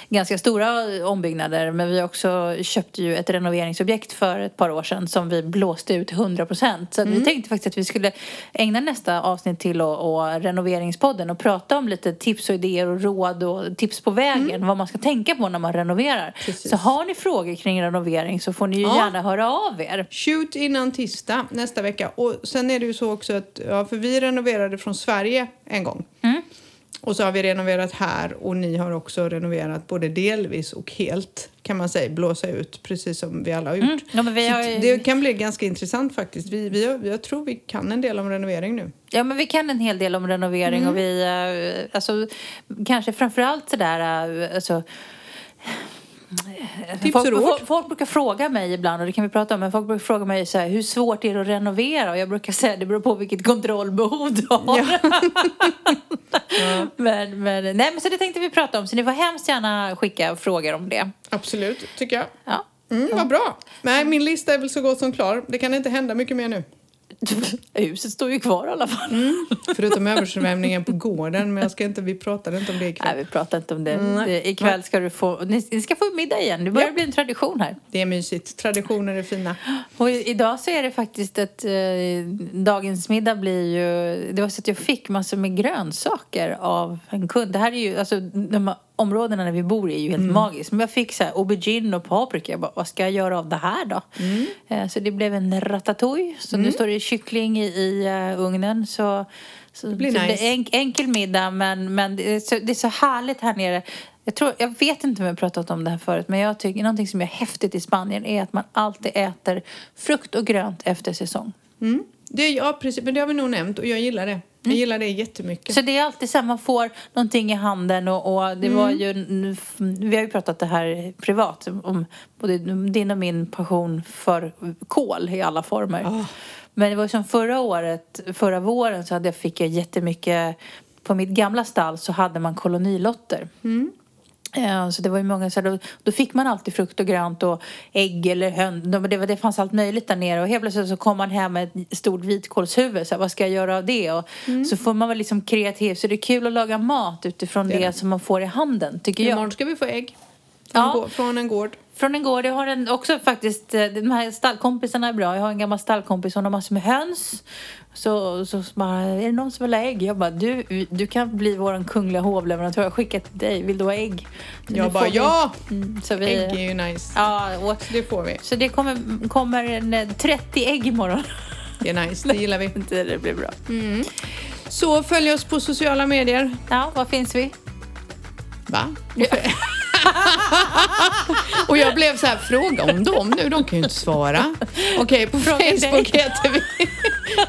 ganska stora ombyggnader. Men vi har också köpt ju ett renoveringsobjekt för ett par år sedan som vi blåste ut 100 procent. Så att vi tänkte faktiskt att vi skulle ägna nästa avsnitt till och, och renoveringspodden och prata om lite tips och idéer och råd och tips på vägen. Vad man ska tänka på när man renoverar. Precis. Så har ni frågor kring renovering så får ni ju Ja. gärna höra av er. Shoot innan tisdag nästa vecka. Och sen är det ju så också att, ja, för vi renoverade från Sverige en gång. Mm. Och så har vi renoverat här och ni har också renoverat både delvis och helt kan man säga, blåsa ut precis som vi alla har gjort. Mm. Ja, men vi har ju- Det kan bli ganska intressant faktiskt. Vi, vi, har- jag tror vi kan en del om renovering nu. Ja, men vi kan en hel del om renovering Mm. och vi, eh, alltså kanske framförallt sådär, eh, alltså Tips folk, folk, folk brukar fråga mig ibland, och det kan vi prata om, men folk brukar fråga mig så här, hur svårt är det att renovera? Och jag brukar säga det beror på vilket kontrollbehov du har. [laughs] men, men, nej, men så det tänkte vi prata om, så ni får hemskt gärna skicka frågor om det. Absolut, tycker jag. Ja. Mm, vad bra. Nej, min lista är väl så gott som klar. Det kan inte hända mycket mer nu. [laughs] Huset står ju kvar i alla fall. Mm. Förutom översvämningen på gården, men jag ska inte, vi pratade inte om det ikväll. Nej, vi pratar inte om det. Det ikväll ska du få, ni, ni ska få middag igen. Det börjar bli en tradition här. Det är mysigt. Traditioner är fina. Och idag så är det faktiskt att eh, dagens middag blir ju... Det var så att jag fick massor med grönsaker av en kund. Det här är ju, alltså de områdena där vi bor i är ju helt magiskt. Men jag fick så här aubergine och paprika. Jag bara, vad ska jag göra av det här då? Eh, så det blev en ratatouille. Så nu står det kyckling i, i eh, ugnen. Så, så det blir så nice. det en, enkel middag men, men det, är så, det är så härligt här nere. Jag, tror, jag vet inte om jag har pratat om det här förut men jag tycker någonting som är häftigt i Spanien är att man alltid äter frukt och grönt efter säsong. Mm. Det, ja, precis. Men det har vi nog nämnt och jag gillar det. Jag gillar det jättemycket. Så det är alltid så här, man får någonting i handen och, och det var ju, vi har ju pratat det här privat om både din och min passion för kål i alla former. Ah. Men det var som förra året, förra våren så hade jag, fick jag jättemycket, på mitt gamla stall så hade man kolonilotter. Ja, så det var ju många, så här, då, då fick man alltid frukt och grönt och ägg eller hön. de- Det, det fanns allt möjligt där nere och helt plötsligt så kom man hem med ett stort vitkålshuvud. Så här, vad ska jag göra av det? Och Så får man vara liksom kreativ. Så det är kul att laga mat utifrån det, det. som man får i handen, tycker jag. Imorgon ska vi få ägg. Från, Ja. en gård, från en gård. Från en gård. Jag har en, också faktiskt, eh, de här stallkompisarna är bra. Jag har en gammal stallkompis, hon har massor med höns. Så, så bara, är det någon som vill ha ägg? Jag bara, du, du kan bli vår kungliga hovleverantör. Jag skickar till dig. Vill du ha ägg? Jag Nu bara, ja! Mm, så vi, Ägg är ju nice. Ja, och, Det får vi. så det kommer, kommer en, eh, 30 ägg imorgon. Det är nice. Det gillar vi. [laughs] Det blir bra. Så följ oss på sociala medier. Ja, var finns vi? Va? [laughs] [laughs] och jag blev så här, fråga om dem nu, de kan ju inte svara. Okej, på Fråga dig. Facebook heter vi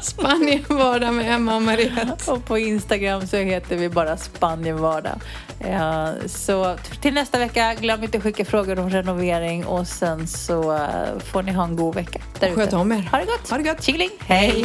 [laughs] Spanienvardag med Emma och Mariette. Och på Instagram så heter vi bara Spanienvardag. Ja, så till nästa vecka, glöm inte att skicka frågor om renovering och sen så eh, får ni ha en god vecka där ute. Sköt om er. Ha det gott! Ha det gott. Tjingeling! Hej.